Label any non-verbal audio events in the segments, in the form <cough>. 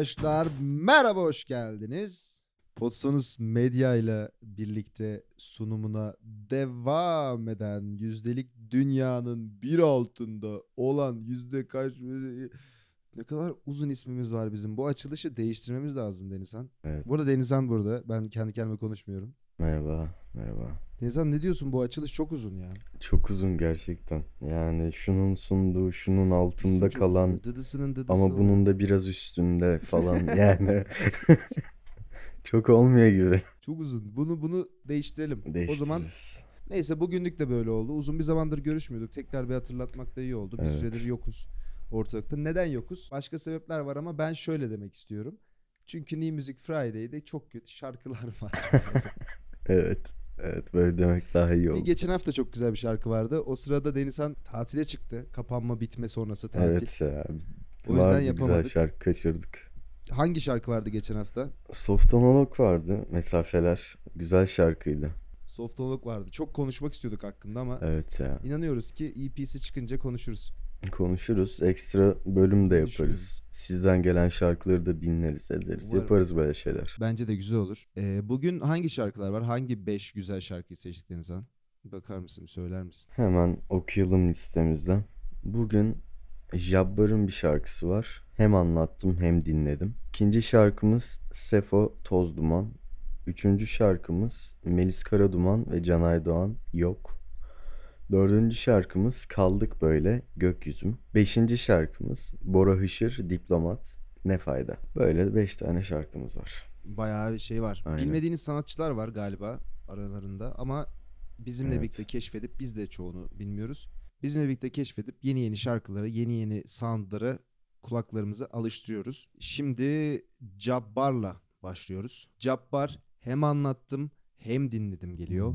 Arkadaşlar merhaba hoş geldiniz. Potsonus Medya ile birlikte sunumuna devam eden yüzdelik dünyanın bir altında olan yüzde kaç ne kadar uzun ismimiz var bizim. Bu açılışı değiştirmemiz lazım Denizhan. Evet. Burada Denizhan burada. Ben kendi kendime konuşmuyorum. Merhaba, merhaba. Denizhan ne diyorsun? Bu açılış çok uzun ya. Çok uzun gerçekten. Yani şunun sunduğu, şunun altında çok kalan. Dıdısının dıdısı. ama bunun da biraz üstünde <laughs> falan yani. <laughs> Çok olmuyor gibi. Çok uzun. Bunu bunu değiştirelim. O zaman. Neyse bugünlük de böyle oldu. Uzun bir zamandır görüşmüyorduk. Tekrar bir hatırlatmak da iyi oldu. Bir Evet. süredir yokuz ortalıkta. Neden yokuz? Başka sebepler var ama ben şöyle demek istiyorum. Çünkü New Music Friday'de çok kötü şarkılar var. <laughs> Evet. Evet böyle demek daha iyi oldu. geçen hafta çok güzel bir şarkı vardı. O sırada Denizhan tatile çıktı. Kapanma bitme sonrası tatil. Evet ya. O yüzden Vardı yapamadık. güzel şarkı kaçırdık. Hangi şarkı vardı geçen hafta? Soft Analog vardı. Mesafeler. Güzel şarkıydı. Soft Analog vardı. Çok konuşmak istiyorduk hakkında ama Evet ya. inanıyoruz ki EP'si çıkınca konuşuruz. Konuşuruz. Ekstra bölüm de Ne düşünüyorsun? Sizden gelen şarkıları da dinleriz, ederiz. Umarım. Yaparız böyle şeyler. Bence de güzel olur. Ee, bugün hangi şarkılar var? Hangi 5 güzel şarkıyı seçtik Denizhan? Bakar mısın? Söyler misin? Hemen okuyalım listemizden. Bugün Jabbar'ın bir şarkısı var. Hem anlattım hem dinledim. İkinci şarkımız Sefo Toz Duman. Üçüncü şarkımız Melis Karaduman ve Canay Doğan Yok. Dördüncü şarkımız Kaldık Böyle Gökyüzüm. Beşinci şarkımız Bora Hışır Diplomat Ne Fayda. Böyle beş tane şarkımız var. Bayağı bir şey var. Aynen. Bilmediğiniz sanatçılar var galiba aralarında ama bizimle Evet. birlikte keşfedip biz de çoğunu bilmiyoruz. Bizimle birlikte keşfedip yeni yeni şarkıları, yeni yeni soundları kulaklarımızı alıştırıyoruz. Şimdi Jabbar'la başlıyoruz. Jabbar hem anlattım hem dinledim geliyor.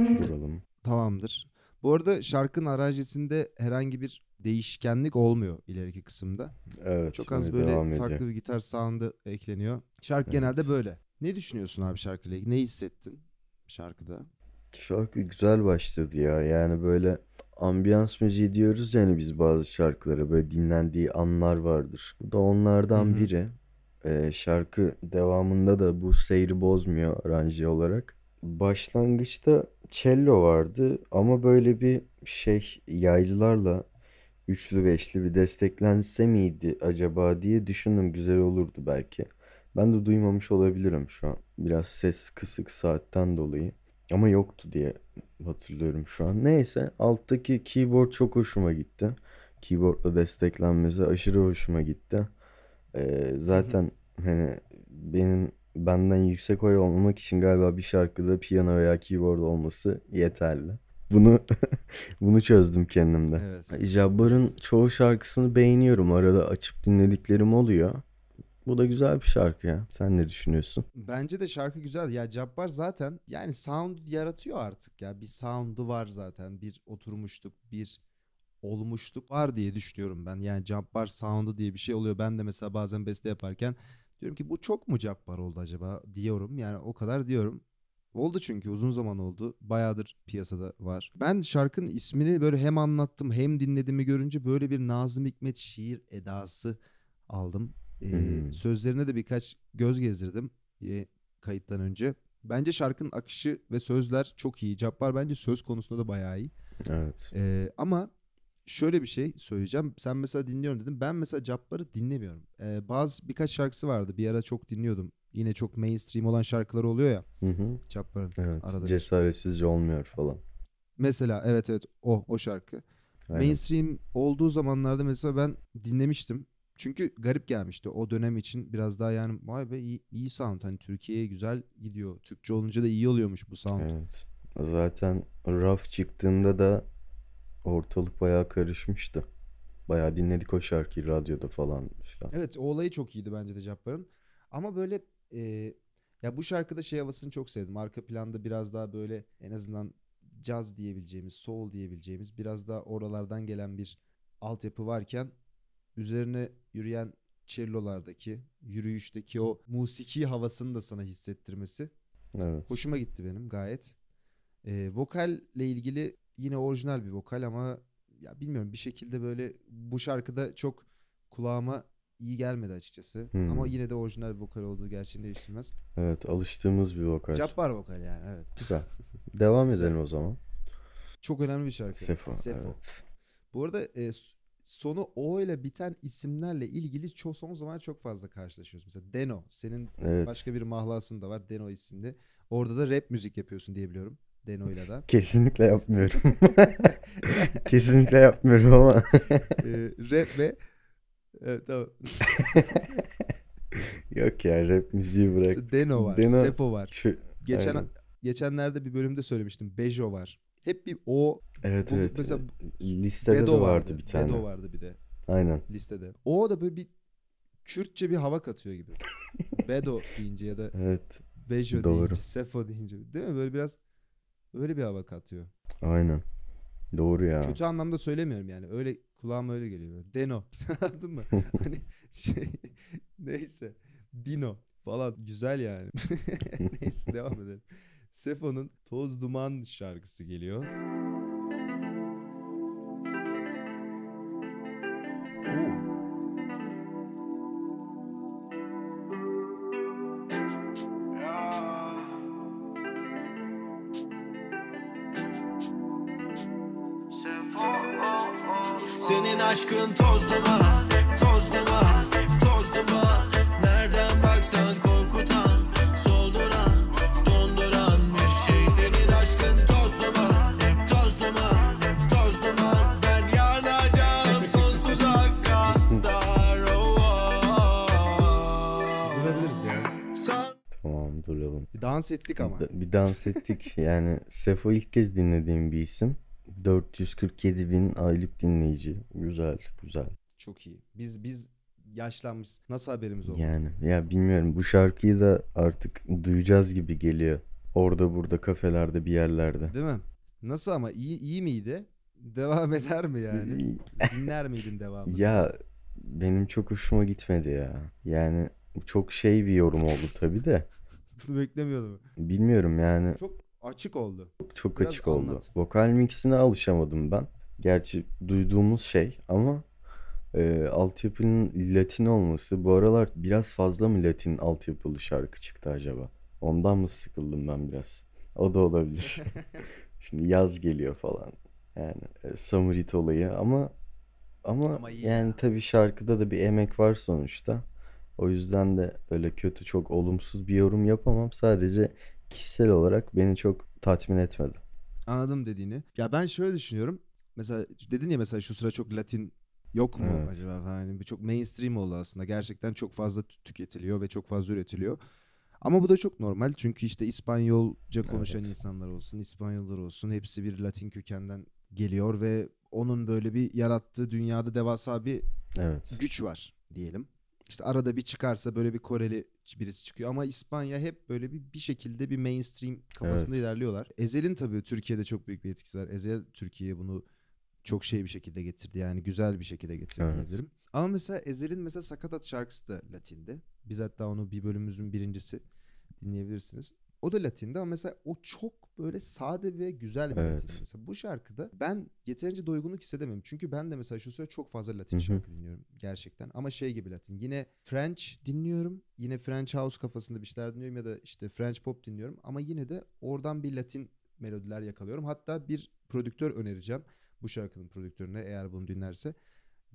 Bu arada şarkının aranjesinde herhangi bir değişkenlik olmuyor ileriki kısımda. Evet. Çok az böyle farklı bir gitar sound'ı ekleniyor. Şarkı Evet. genelde böyle. Ne düşünüyorsun abi şarkıyla ilgili? Ne hissettin şarkıda? Şarkı güzel başladı ya. Yani böyle ambiyans müziği diyoruz yani biz bazı şarkılara böyle dinlendiği anlar vardır. Bu da onlardan Hı hı. biri. Ee, şarkı devamında da bu seyri bozmuyor aranje olarak. Başlangıçta cello vardı ama böyle bir şey yaylılarla üçlü beşli bir desteklense miydi acaba diye düşündüm. Güzel olurdu belki. Ben de duymamış olabilirim şu an. Biraz ses kısık saatten dolayı. Ama yoktu diye hatırlıyorum şu an. Neyse alttaki keyboard çok hoşuma gitti. Keyboardla desteklenmesi aşırı hoşuma gitti. Ee, zaten hani benim benden yüksek oy olmamak için galiba bir şarkıda piyano veya keyboard olması yeterli. Bunu <laughs> bunu çözdüm kendimde. Evet. Jabbar'ın çoğu şarkısını beğeniyorum. Arada açıp dinlediklerim oluyor. Bu da güzel bir şarkı ya. Sen ne düşünüyorsun? Bence de şarkı güzel. Ya Jabbar zaten yani sound yaratıyor artık ya. Bir sound'u var zaten. Bir oturmuşluk, bir olmuşluk var diye düşünüyorum ben. Yani Jabbar sound'u diye bir şey oluyor. Ben de mesela bazen beste yaparken diyorum ki bu çok mu Jabbar oldu acaba diyorum. Yani o kadar diyorum. Oldu çünkü uzun zaman oldu. Bayağıdır piyasada var. Ben şarkının ismini böyle hem anlattım hem dinlediğimi görünce böyle bir Nazım Hikmet şiir edası aldım. Ee, Hmm. Sözlerine de birkaç göz gezdirdim e, kayıttan önce. Bence şarkının akışı ve sözler çok iyi. Cabbar bence söz konusunda da bayağı iyi. Evet. Ee, ama şöyle bir şey söyleyeceğim. Sen mesela dinliyorum dedim. Ben mesela Cabbar'ı dinlemiyorum. Ee, bazı birkaç şarkısı vardı. Bir ara çok dinliyordum. Yine çok mainstream olan şarkılar oluyor ya Hı hı. Cabbar'ın. Evet. Arada. Cesaretsizce olmuyor falan. Mesela evet evet o o şarkı. Aynen. Mainstream olduğu zamanlarda mesela ben dinlemiştim. Çünkü garip gelmişti o dönem için biraz daha yani vay be iyi, iyi sound hani Türkiye'ye güzel gidiyor. Türkçe olunca da iyi oluyormuş bu sound. Evet. Zaten raf çıktığında da ortalık bayağı karışmıştı. Bayağı dinledik o şarkıyı radyoda falan filan. Evet o olayı çok iyiydi bence de Cabbar'ın. Ama böyle e, ya bu şarkıda şey havasını çok sevdim. Arka planda biraz daha böyle en azından caz diyebileceğimiz, soul diyebileceğimiz biraz daha oralardan gelen bir altyapı varken üzerine yürüyen cellolardaki, yürüyüşteki o musiki havasını da sana hissettirmesi Evet. hoşuma gitti benim gayet. E, vokalle ilgili yine orijinal bir vokal ama ya bilmiyorum bir şekilde böyle bu şarkıda çok kulağıma iyi gelmedi açıkçası. Hmm. Ama yine de orijinal vokal olduğu gerçeğini değiştirmez. Evet, alıştığımız bir vokal. Cabbar vokal yani evet. Güzel. Devam <laughs> Güzel. edelim o zaman. Çok önemli bir şarkı. Sefo. Sefo. Evet. Bu arada e, sonu O ile biten isimlerle ilgili çok son zaman çok fazla karşılaşıyoruz. Mesela Deno. Senin Evet. başka bir mahlasın da var Deno isimli. Orada da rap müzik yapıyorsun diye biliyorum. Deno'yla da. Kesinlikle yapmıyorum. <laughs> Kesinlikle yapmıyorum ama. E, rap ve Evet tamam. <laughs> Yok ya rap müziği bırak. Deno var, Deno- Sefo var. Şu, Geçen aynen. geçenlerde bir bölümde söylemiştim. Bejo var. Hep bir o Evet bu- evet. mesela Listede Bedo de vardı vardı. bir tane. Bedo vardı bir de Aynen. listede. O da böyle bir Kürtçe bir hava katıyor gibi. <laughs> Bedo deyince ya da Evet. Bejo Doğru. deyince, Sefo deyince değil mi? Böyle biraz öyle bir hava katıyor. Aynen. Doğru ya. Kötü anlamda söylemiyorum yani. Öyle kulağıma öyle geliyor. Deno. <laughs> Anladın mı? <laughs> hani şey neyse. Dino falan güzel yani. <laughs> neyse devam edelim. Sefo'nun Toz Duman şarkısı geliyor. Aşkın toz duman, toz duman, toz duman Nereden baksan korkutan, solduran, donduran bir şey Senin aşkın toz duman, toz duman, toz duman Ben yanacağım sonsuza kadar oh, oh. Durabiliriz ya. Sen Tamam duralım. Bir dans ettik ama. Bir, bir dans ettik. Yani Sefo ilk kez dinlediğim bir isim. 447 bin aylık dinleyici. Güzel, güzel. Çok iyi. Biz biz yaşlanmış. Nasıl haberimiz olmaz? Yani ya bilmiyorum bu şarkıyı da artık duyacağız gibi geliyor. Orada burada kafelerde bir yerlerde. Değil mi? Nasıl ama iyi iyi miydi? <laughs> Devam eder mi yani? Dinler miydin devamını? Ya benim çok hoşuma gitmedi ya. Yani çok şey bir yorum oldu tabii de. <laughs> Bunu beklemiyordum. Bilmiyorum yani Çok açık oldu. çok Biraz açık oldu. anlat. Vokal mixine alışamadım ben. Gerçi duyduğumuz şey ama e, altyapının Latin olması bu aralar biraz fazla mı Latin altyapılı şarkı çıktı acaba? Ondan mı sıkıldım ben biraz? O da olabilir. <laughs> Şimdi yaz geliyor falan. Yani e, summer hit olayı ama ama, Ama yani ya. tabii şarkıda da bir emek var sonuçta. O yüzden de öyle kötü çok olumsuz bir yorum yapamam. Sadece kişisel olarak beni çok tatmin etmedi. Anladım dediğini. Ya ben şöyle düşünüyorum. Mesela dedin ya mesela şu sıra çok Latin yok mu Evet. acaba falan. Yani çok mainstream oldu aslında. Gerçekten çok fazla tü- tüketiliyor ve çok fazla üretiliyor. Ama bu da çok normal. Çünkü işte İspanyolca konuşan Evet. insanlar olsun, İspanyollar olsun hepsi bir Latin kökenden geliyor ve onun böyle bir yarattığı dünyada devasa bir Evet. güç var diyelim. İşte arada bir çıkarsa böyle bir Koreli birisi çıkıyor ama İspanya hep böyle bir bir şekilde bir mainstream kafasında ilerliyorlar. Ezel'in tabii Türkiye'de çok büyük bir etkisi var. Ezel Türkiye'ye bunu çok şey bir şekilde getirdi yani güzel bir şekilde getirdi Evet. diyebilirim. Ama mesela Ezel'in mesela Sakatat şarkısı da Latindi. Biz hatta onu bir bölümümüzün birincisi dinleyebilirsiniz. O da Latindi ama mesela o çok böyle sade ve güzel bir Evet. Latin. Mesela bu şarkıda ben yeterince doygunluk hissedemem. Çünkü ben de mesela şu sıra çok fazla Latin Hı hı. şarkı dinliyorum gerçekten. Ama şey gibi Latin. Yine French dinliyorum. Yine French House kafasında bir şeyler dinliyorum ya da işte French Pop dinliyorum. Ama yine de oradan bir Latin melodiler yakalıyorum. Hatta bir prodüktör önereceğim. Bu şarkının prodüktörüne eğer bunu dinlerse.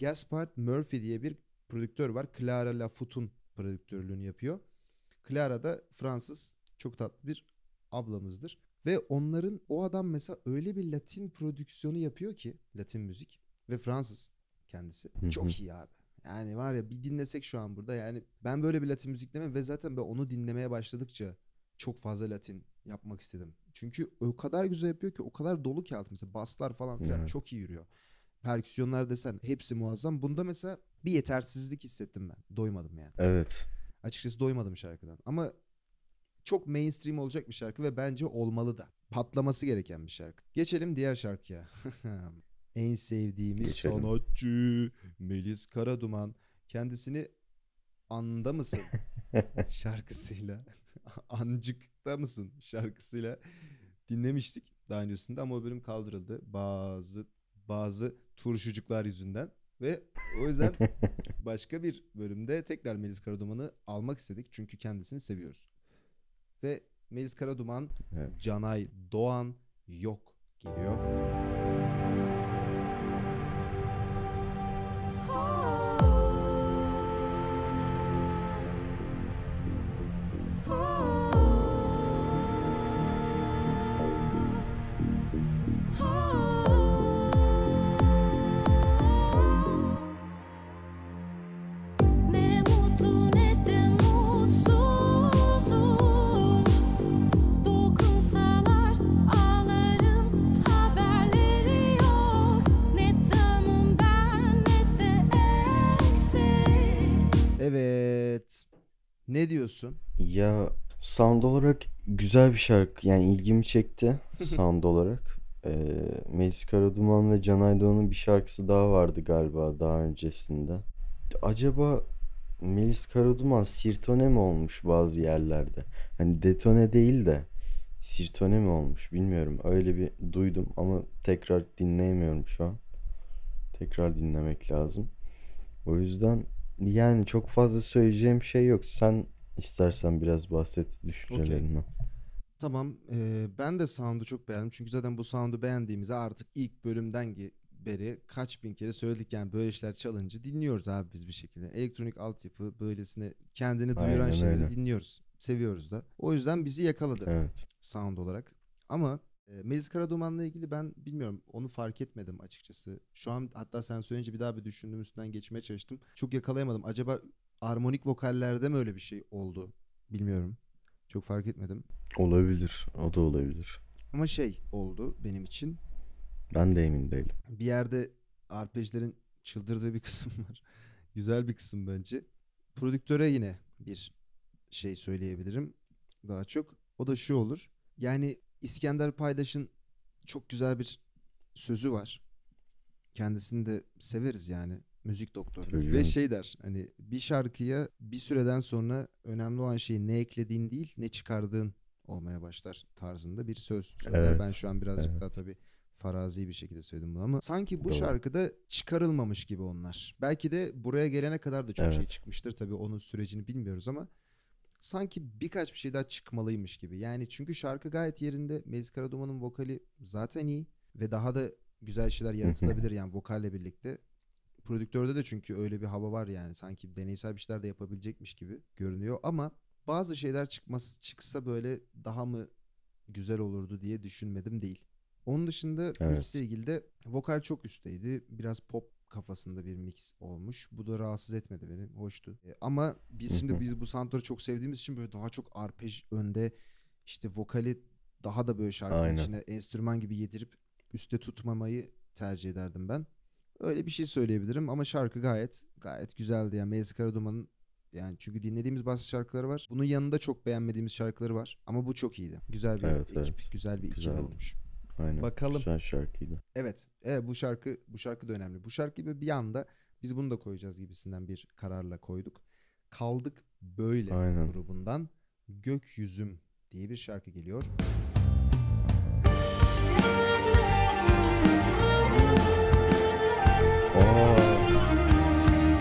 Gaspard Murphy diye bir prodüktör var. Clara Lafout'un prodüktörlüğünü yapıyor. Clara da Fransız çok tatlı bir ablamızdır. Ve onların o adam mesela öyle bir Latin prodüksiyonu yapıyor ki Latin müzik ve Fransız kendisi. Hı hı. Çok iyi abi. Yani var ya bir dinlesek şu an burada yani ben böyle bir Latin müzik dinlemem ve zaten ben onu dinlemeye başladıkça çok fazla Latin yapmak istedim. Çünkü o kadar güzel yapıyor ki o kadar dolu ki altı mesela baslar falan filan Evet. çok iyi yürüyor. perküsyonlar desen hepsi muazzam. Bunda mesela bir yetersizlik hissettim ben. Doymadım yani. Evet. Açıkçası doymadım şarkıdan. Ama çok mainstream olacak bir şarkı ve bence olmalı da. Patlaması gereken bir şarkı. Geçelim diğer şarkıya. <laughs> en sevdiğimiz Geçelim. sanatçı Melis Karaduman. Kendisini Anda mısın <laughs> şarkısıyla <laughs> Ancıkta mısın şarkısıyla dinlemiştik daha öncesinde ama o bölüm kaldırıldı. Bazı bazı turşucuklar yüzünden ve o yüzden başka bir bölümde tekrar Melis Karaduman'ı almak istedik. Çünkü kendisini seviyoruz. Ve Melis Karaduman, Evet. Canay Doğan yok geliyor. Ne diyorsun? Ya sound olarak güzel bir şarkı. Yani ilgimi çekti <laughs> sound olarak. Ee, Melis Karaduman ve Canay Doğan'ın bir şarkısı daha vardı galiba daha öncesinde. Acaba Melis Karaduman sirtone mi olmuş bazı yerlerde? Hani detone değil de sirtone mi olmuş bilmiyorum. Öyle bir duydum ama tekrar dinleyemiyorum şu an. Tekrar dinlemek lazım. O yüzden yani çok fazla söyleyeceğim şey yok. Sen istersen biraz bahset düşüncelerinden. Tamam. eee, ben de sound'u çok beğendim. Çünkü zaten bu sound'u beğendiğimizi artık ilk bölümden beri kaç bin kere söyledik yani böyle işler çalınca dinliyoruz abi biz bir şekilde. Elektronik altyapı böylesine kendini duyuran Aynen şeyleri öyle. dinliyoruz. Seviyoruz da. O yüzden bizi yakaladı Evet. sound olarak. Ama e, Melis Karaduman'la ilgili ben bilmiyorum onu fark etmedim açıkçası. Şu an hatta sen söyleyince bir daha bir düşündüm üstünden geçmeye çalıştım. Çok yakalayamadım. Acaba armonik vokallerde mi öyle bir şey oldu? Bilmiyorum. Çok fark etmedim. Olabilir. O da olabilir. Ama şey oldu benim için. Ben de emin değilim. Bir yerde arpejlerin çıldırdığı bir <laughs> kısım var. Güzel bir kısım bence. Prodüktöre yine bir şey söyleyebilirim daha çok. O da şu olur. Yani İskender Paydaş'ın çok güzel bir sözü var. Kendisini de severiz yani. Müzik doktoru. Tabii Ve şey der hani bir şarkıya bir süreden sonra önemli olan şey ne eklediğin değil ne çıkardığın olmaya başlar tarzında bir söz söyler. Evet, Ben şu an birazcık evet. daha tabii farazi bir şekilde söyledim bunu ama sanki bu Doğru. şarkıda çıkarılmamış gibi onlar. Belki de buraya gelene kadar da çok şey Evet. çıkmıştır tabii onun sürecini bilmiyoruz ama sanki birkaç bir şey daha çıkmalıymış gibi. Yani çünkü şarkı gayet yerinde. Melis Karaduman'ın vokali zaten iyi ve daha da güzel şeyler yaratılabilir yani vokalle birlikte. Prodüktörde de çünkü öyle bir hava var yani sanki deneysel bir şeyler de yapabilecekmiş gibi görünüyor ama bazı şeyler çıkması çıksa böyle daha mı güzel olurdu diye düşünmedim değil. Onun dışında Evet. mixle ilgili de vokal çok üstteydi. Biraz pop kafasında bir mix olmuş. Bu da rahatsız etmedi beni. Hoştu. E, ama biz şimdi biz bu soundları çok sevdiğimiz için böyle daha çok arpej önde işte vokali daha da böyle şarkının Aynen. içine enstrüman gibi yedirip üstte tutmamayı tercih ederdim ben. Öyle bir şey söyleyebilirim ama şarkı gayet gayet güzeldi yani Melis Karaduman'ın yani çünkü dinlediğimiz bazı şarkıları var. Bunun yanında çok beğenmediğimiz şarkıları var. Ama bu çok iyiydi. Güzel bir Evet, ekip, evet. güzel bir ikili olmuş. Aynen. Bakalım. Güzel şarkıydı. Evet. Evet bu şarkı bu şarkı da önemli. Bu şarkı gibi bir anda biz bunu da koyacağız gibisinden bir kararla koyduk. Kaldık böyle Aynen. grubundan Gökyüzüm diye bir şarkı geliyor. Aa,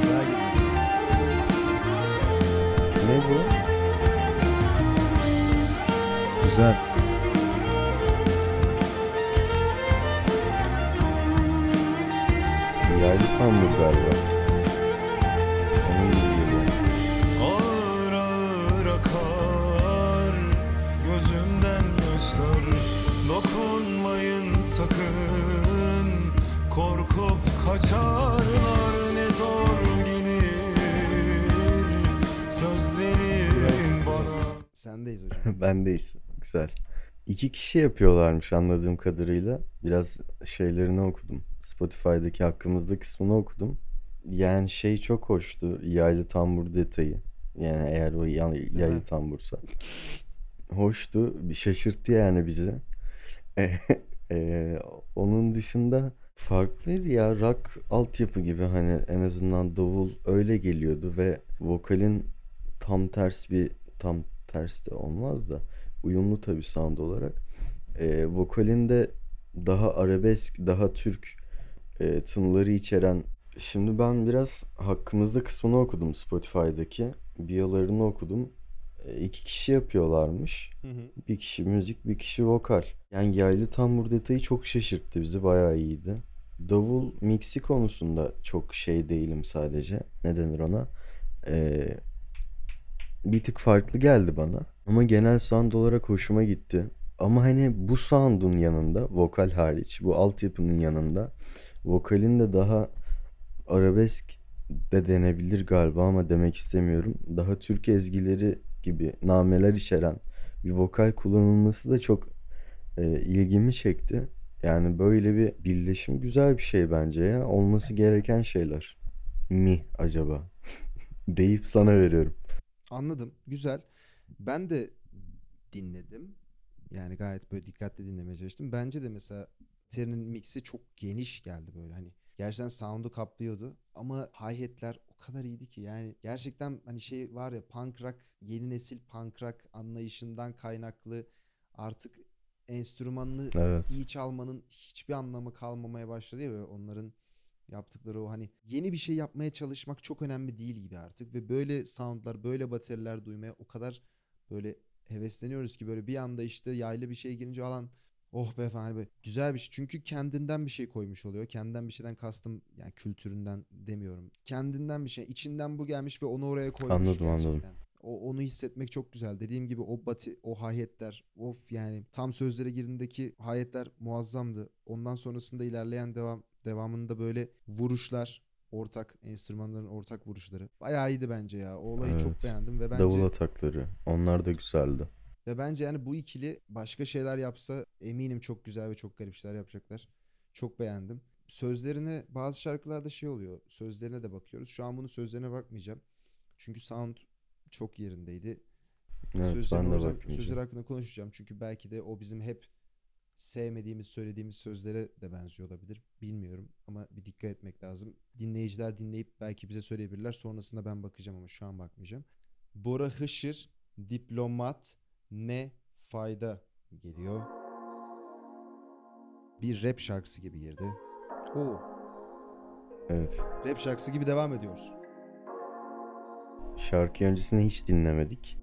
Güzel gibi. ne bu? Güzel. Yaylı sandık galiba. Onun gibi geliyor. Ağır ağır akar gözümden yaşlar Dokunmayın sakın korkup kaçarlar ne zor gelir Sözlerin bana Sendeyiz hocam. <laughs> Bendeyiz. Güzel. İki kişi yapıyorlarmış anladığım kadarıyla. Biraz şeylerini okudum. Spotify'daki hakkımızda kısmını okudum. Yani şey çok hoştu. Yaylı tambur detayı. Yani eğer o yaylı mi? tambursa. Hoştu. Bir şaşırttı yani bizi. Eee, <laughs> onun dışında farklıydı ya. Rock altyapı gibi hani en azından davul öyle geliyordu ve vokalin tam ters bir tam ters de olmaz da uyumlu tabii sound olarak. Eee vokalin de daha arabesk, daha Türk eee, tınıları içeren. Şimdi ben biraz hakkımızda kısmını okudum Spotify'daki. Biyolarını okudum. E, iki kişi yapıyorlarmış. Hı hı. Bir kişi müzik, bir kişi vokal. Yani yaylı tambur detayı çok şaşırttı bizi. Bayağı iyiydi. Davul mixi konusunda çok şey değilim sadece. Ne denir ona? Ee, bir tık farklı geldi bana. Ama genel sound olarak hoşuma gitti. Ama hani bu sound'un yanında, vokal hariç, bu altyapının yanında, vokalin de daha arabesk de denebilir galiba ama demek istemiyorum. Daha Türk ezgileri gibi nameler içeren bir vokal kullanılması da çok e, ilgimi çekti. Yani böyle bir birleşim güzel bir şey bence ya. Olması gereken şeyler. Mi acaba? <laughs> Deyip sana veriyorum. Anladım. Güzel. Ben de dinledim. Yani gayet böyle dikkatli dinlemeye çalıştım. Bence de mesela Terry'nin mixi çok geniş geldi böyle hani. Gerçekten sound'u kaplıyordu ama hi-hat'ler o kadar iyiydi ki yani gerçekten hani şey var ya punk rock yeni nesil punk rock anlayışından kaynaklı artık enstrümanını Evet. iyi çalmanın hiçbir anlamı kalmamaya başladı ya ve onların yaptıkları o hani yeni bir şey yapmaya çalışmak çok önemli değil gibi artık ve böyle soundlar böyle bateriler duymaya o kadar böyle hevesleniyoruz ki böyle bir anda işte yaylı bir şey girince alan oh be falan böyle güzel bir şey çünkü kendinden bir şey koymuş oluyor kendinden bir şeyden kastım yani kültüründen demiyorum kendinden bir şey içinden bu gelmiş ve onu oraya koymuş Anladım, anladım. gerçekten. O, onu hissetmek çok güzel. Dediğim gibi o bati, o hayetler, of yani tam sözlere girdiğindeki hayetler muazzamdı. Ondan sonrasında ilerleyen devam devamında böyle vuruşlar, ortak enstrümanların ortak vuruşları. Bayağı iyiydi bence ya. O olayı çok Evet. beğendim ve Davul bence atakları. Onlar da güzeldi. Ve bence yani bu ikili başka şeyler yapsa eminim çok güzel ve çok garip şeyler yapacaklar. Çok beğendim. Sözlerine bazı şarkılarda şey oluyor. Sözlerine de bakıyoruz. Şu an bunun sözlerine bakmayacağım. Çünkü sound çok yerindeydi. Evet Sözlerine bakmayacağım. sözler hakkında konuşacağım. Çünkü belki de o bizim hep sevmediğimiz, söylediğimiz sözlere de benziyor olabilir. Bilmiyorum ama bir dikkat etmek lazım. Dinleyiciler dinleyip belki bize söyleyebilirler. Sonrasında ben bakacağım ama şu an bakmayacağım. Bora Hışır, Diplomat, Ne Fayda geliyor. Bir rap şarkısı gibi girdi. Oo, Evet. rap şarkısı gibi devam ediyor. Şarkı öncesinde hiç dinlemedik.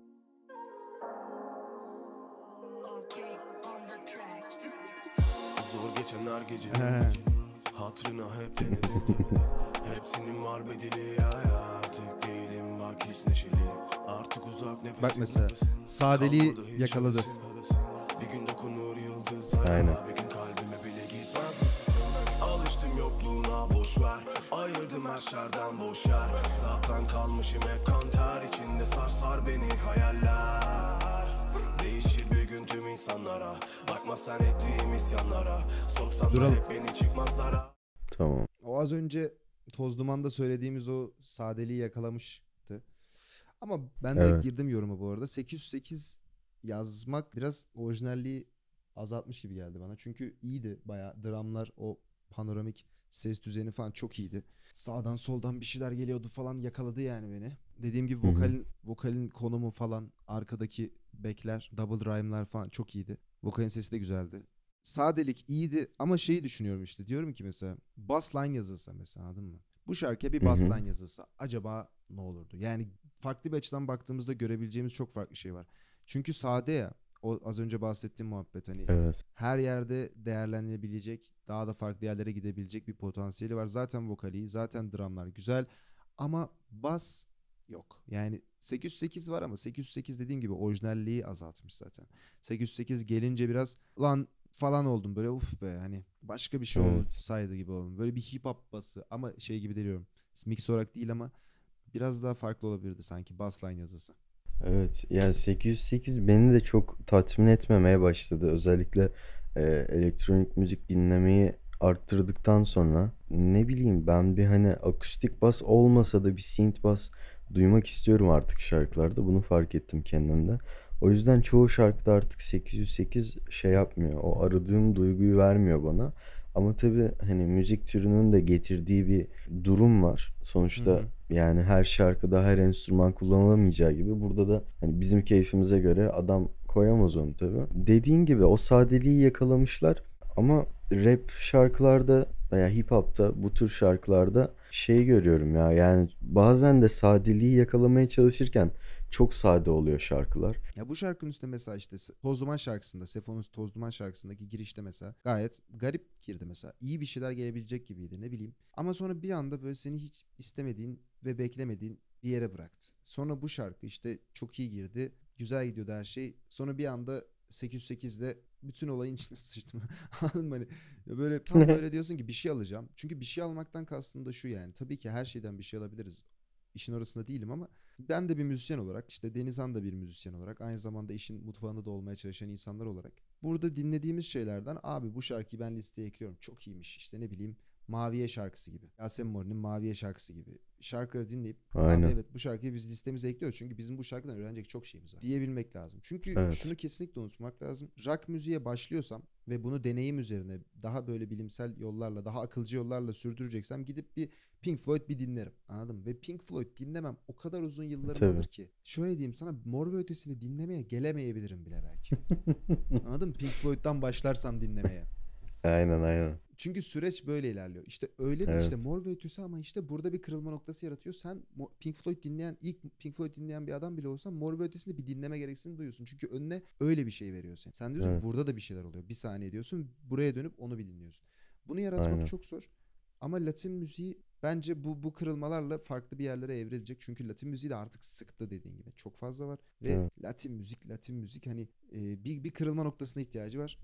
Zor geçen her gece He. Hatırına hep denedim <laughs> Hepsinin var bedeli ya ya Artık bak hiç neşeli Artık uzak nefesim Bak mesela, sadeliği yakaladı. Bir gün dokunur yıldızlara Aynen. Bir gün kalbime bile gitmez misin Alıştım yokluğuna boş ver Ayırdım her şerden boş yer Zaten kalmışım hep kan ter içinde sar sar beni hayaller Değişir bir gün tüm insanlara Bakma sen ettiğim isyanlara Soksan da Duralım. hep beni çıkmazlara Tamam. O az önce Toz Duman'da söylediğimiz o sadeliği yakalamıştı. Ama ben direkt Evet. girdim yoruma bu arada. 808 yazmak biraz orijinalliği azaltmış gibi geldi bana. Çünkü iyiydi bayağı. Dramlar o panoramik ses düzeni falan çok iyiydi. Sağdan soldan bir şeyler geliyordu falan yakaladı yani beni. Dediğim gibi vokalin vokalin konumu falan arkadaki bekler, double rhyme'lar falan çok iyiydi. Vokalin sesi de güzeldi. Sadelik iyiydi ama şeyi düşünüyorum işte. Diyorum ki mesela bass line yazılsa mesela anladın mı? Bu şarkıya bir Hı bass hı. line yazılsa acaba ne olurdu? Yani farklı bir açıdan baktığımızda görebileceğimiz çok farklı şey var. Çünkü sade ya o az önce bahsettiğim muhabbet hani Evet. her yerde değerlenilebilecek, daha da farklı yerlere gidebilecek bir potansiyeli var. Zaten vokali, zaten dramlar güzel ama bas yok. Yani 808 var ama 808 dediğim gibi orijinalliği azaltmış zaten. 808 gelince biraz lan falan oldum böyle uf be hani başka bir şey Evet. olsaydı gibi oldum. Böyle bir hip hop bası ama şey gibi deniyorum. Mix olarak değil ama biraz daha farklı olabilirdi sanki bass line yazısı. Evet. Yani 808 beni de çok tatmin etmemeye başladı. Özellikle e, elektronik müzik dinlemeyi arttırdıktan sonra ne bileyim ben bir hani akustik bas olmasa da bir synth bas duymak istiyorum artık şarkılarda. Bunu fark ettim kendimde. O yüzden çoğu şarkıda artık 808 şey yapmıyor. O aradığım duyguyu vermiyor bana. Ama tabii hani müzik türünün de getirdiği bir durum var. Sonuçta Hı hı. yani her şarkıda her enstrüman kullanılamayacağı gibi burada da hani bizim keyfimize göre adam koyamaz onu tabii. Dediğin gibi o sadeliği yakalamışlar ama rap şarkılarda veya hip hop'ta bu tür şarkılarda şey görüyorum ya yani bazen de sadeliği yakalamaya çalışırken çok sade oluyor şarkılar. Ya bu şarkının üstüne mesela işte Toz Duman şarkısında, Sefo'nun Toz Duman şarkısındaki girişte mesela gayet garip girdi mesela. İyi bir şeyler gelebilecek gibiydi ne bileyim. Ama sonra bir anda böyle seni hiç istemediğin ve beklemediğin bir yere bıraktı. Sonra bu şarkı işte çok iyi girdi. Güzel gidiyordu her şey. Sonra bir anda 808'de bütün olayın içine <laughs> sıçtım. Anladın mı? Hani böyle tam böyle diyorsun ki bir şey alacağım. Çünkü bir şey almaktan kastım da şu yani. Tabii ki her şeyden bir şey alabiliriz. İşin orasında değilim ama ben de bir müzisyen olarak işte Denizhan da bir müzisyen olarak aynı zamanda işin mutfağında da olmaya çalışan insanlar olarak burada dinlediğimiz şeylerden abi bu şarkıyı ben listeye ekliyorum çok iyiymiş işte ne bileyim Maviye şarkısı gibi Yasemin Mori'nin Maviye şarkısı gibi şarkıları dinleyip Aynen. abi evet bu şarkıyı biz listemize ekliyoruz çünkü bizim bu şarkıdan öğrenecek çok şeyimiz var diyebilmek lazım. Çünkü Evet. şunu kesinlikle unutmak lazım rock müziğe başlıyorsam ve bunu deneyim üzerine daha böyle bilimsel yollarla daha akılcı yollarla sürdüreceksem gidip bir Pink Floyd bir dinlerim. Anladın mı? Ve Pink Floyd dinlemem o kadar uzun yıllarım Tabii. alır ki. Şöyle diyeyim sana Mor ve Ötesi'ni dinlemeye gelemeyebilirim bile belki. <laughs> Anladın mı? Pink Floyd'dan başlarsam dinlemeye. Aynen aynen. Çünkü süreç böyle ilerliyor. İşte öyle bir Evet. işte Mor ve Ötesi ama işte burada bir kırılma noktası yaratıyor. Sen Pink Floyd dinleyen ilk Pink Floyd dinleyen bir adam bile olsan Mor ve Ötesi'ni bir dinleme gereksinimi duyuyorsun. Çünkü önüne öyle bir şey veriyor seni. Sen diyorsun Evet. burada da bir şeyler oluyor. Bir saniye diyorsun buraya dönüp onu bir dinliyorsun. Bunu yaratmak Aynen. çok zor. Ama Latin müziği bence bu bu kırılmalarla farklı bir yerlere evrilecek. Çünkü Latin müziği de artık sıktı dediğin gibi. Çok fazla var ve Evet. Latin müzik, Latin müzik hani e, bir bir kırılma noktasına ihtiyacı var.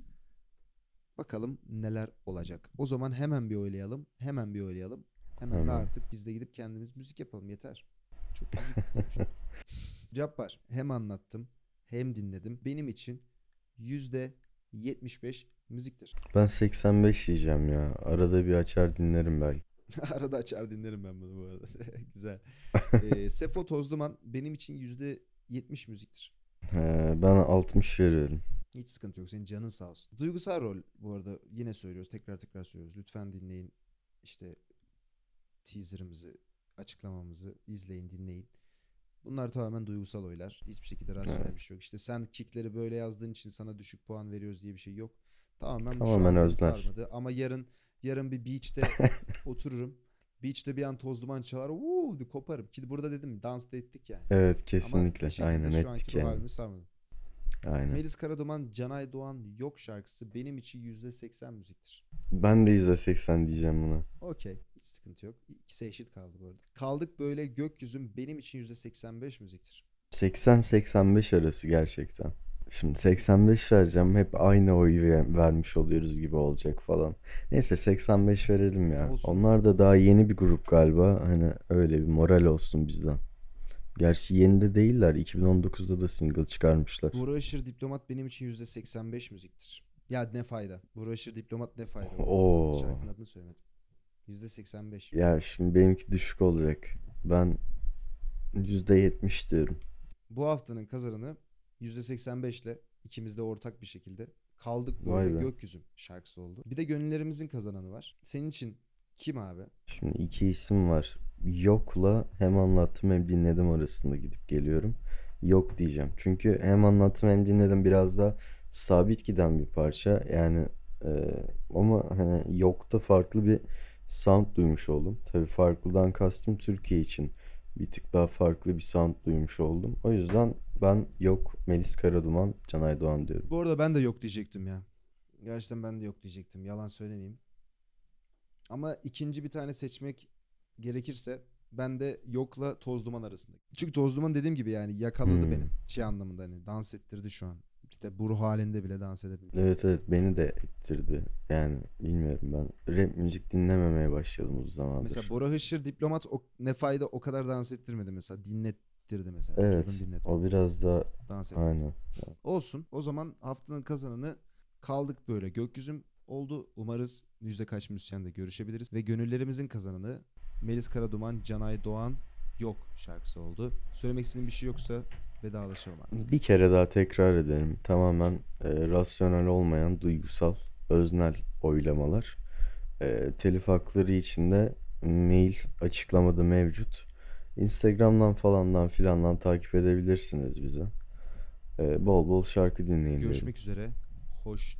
Bakalım neler olacak. O zaman hemen bir oylayalım. Hemen bir oylayalım. Hemen de artık biz de gidip kendimiz müzik yapalım. Yeter. Çok müzik <laughs> konuştuk. Cabbar hem anlattım hem dinledim. Benim için yüzde 75 müziktir. Ben 85 diyeceğim ya. Arada bir açar dinlerim belki. <laughs> Arada açar dinlerim ben bunu bu arada. <laughs> Güzel. Ee, Sefo Tozduman benim için yüzde 70 müziktir. Ee, ben 60 veriyorum. Hiç sıkıntı yok. Senin canın sağ olsun. Duygusal rol bu arada yine söylüyoruz. Tekrar tekrar söylüyoruz. Lütfen dinleyin. İşte teaserımızı, açıklamamızı izleyin, dinleyin. Bunlar tamamen duygusal oylar. Hiçbir şekilde rasyonel Evet. bir şey yok. İşte sen kickleri böyle yazdığın için sana düşük puan veriyoruz diye bir şey yok. Tamamen şu Tamamen beni özler. sarmadı. Ama yarın yarın bir beach'te <laughs> otururum. Beach'te bir an toz duman çalar. Uuu koparım. Ki burada dedim dans da ettik yani. Evet Ama kesinlikle. şekilde Aynen şu anki ettik ruh yani. halimi sarmadı. Aynen. Melis Karaduman, Canay Doğan Yok şarkısı benim için %80 müziktir. Ben de %80 diyeceğim buna. Okey. Hiç sıkıntı yok. İkisi eşit kaldı bu arada. Kaldık böyle gökyüzüm benim için %85 müziktir. 80-85 arası gerçekten. Şimdi 85 vereceğim. Hep aynı oyu ver- vermiş oluyoruz gibi olacak falan. Neyse 85 verelim ya. Olsun. Onlar da daha yeni bir grup galiba. Hani öyle bir moral olsun bizden. Gerçi yeni de değiller. 2019'da da single çıkarmışlar. Buğra Diplomat benim için %85 müziktir. Ya ne fayda. Buğra Diplomat ne fayda. Oo. Şarkının adını söylemedim. %85. Ya şimdi benimki düşük olacak. Ben %70 diyorum. Bu haftanın kazananı %85 ile ikimiz de ortak bir şekilde kaldık böyle gökyüzüm şarkısı oldu. Bir de gönüllerimizin kazananı var. Senin için kim abi? Şimdi iki isim var. Yok'la hem anlattım hem dinledim arasında gidip geliyorum. Yok diyeceğim. Çünkü hem anlattım hem dinledim biraz da sabit giden bir parça. Yani e, ama hani Yok'ta farklı bir sound duymuş oldum. Tabii farklıdan kastım Türkiye için bir tık daha farklı bir sound duymuş oldum. O yüzden ben Yok, Melis Karaduman, Canay Doğan diyorum. Bu arada ben de yok diyecektim ya. Gerçekten ben de yok diyecektim. Yalan söylemeyeyim. Ama ikinci bir tane seçmek gerekirse ben de yokla toz duman arasında. Çünkü toz duman dediğim gibi yani yakaladı Hmm. beni. Şey anlamında hani dans ettirdi şu an. İşte bu ruh halinde bile dans edebiliyor. Evet evet beni de ettirdi. Yani bilmiyorum ben rap müzik dinlememeye başladım uzun zamandır. Mesela Bora Hışır diplomat o, ne fayda o kadar dans ettirmedi mesela. Dinlettirdi mesela. Evet, o biraz da Dans etmedi. aynen. Olsun. O zaman haftanın kazananı kaldık böyle gökyüzüm oldu. Umarız yüzde kaç müzisyenle görüşebiliriz. Ve gönüllerimizin kazananı Melis Karaduman, Canay Doğan Yok şarkısı oldu. Söylemek istediğin bir şey yoksa vedalaşalım artık. Bir kere daha tekrar edelim. Tamamen e, rasyonel olmayan duygusal, öznel oylamalar. E, telif hakları için de mail açıklamada mevcut. Instagram'dan falandan filandan takip edebilirsiniz bize. E, bol bol şarkı dinleyin diyorum. Görüşmek üzere. Hoşça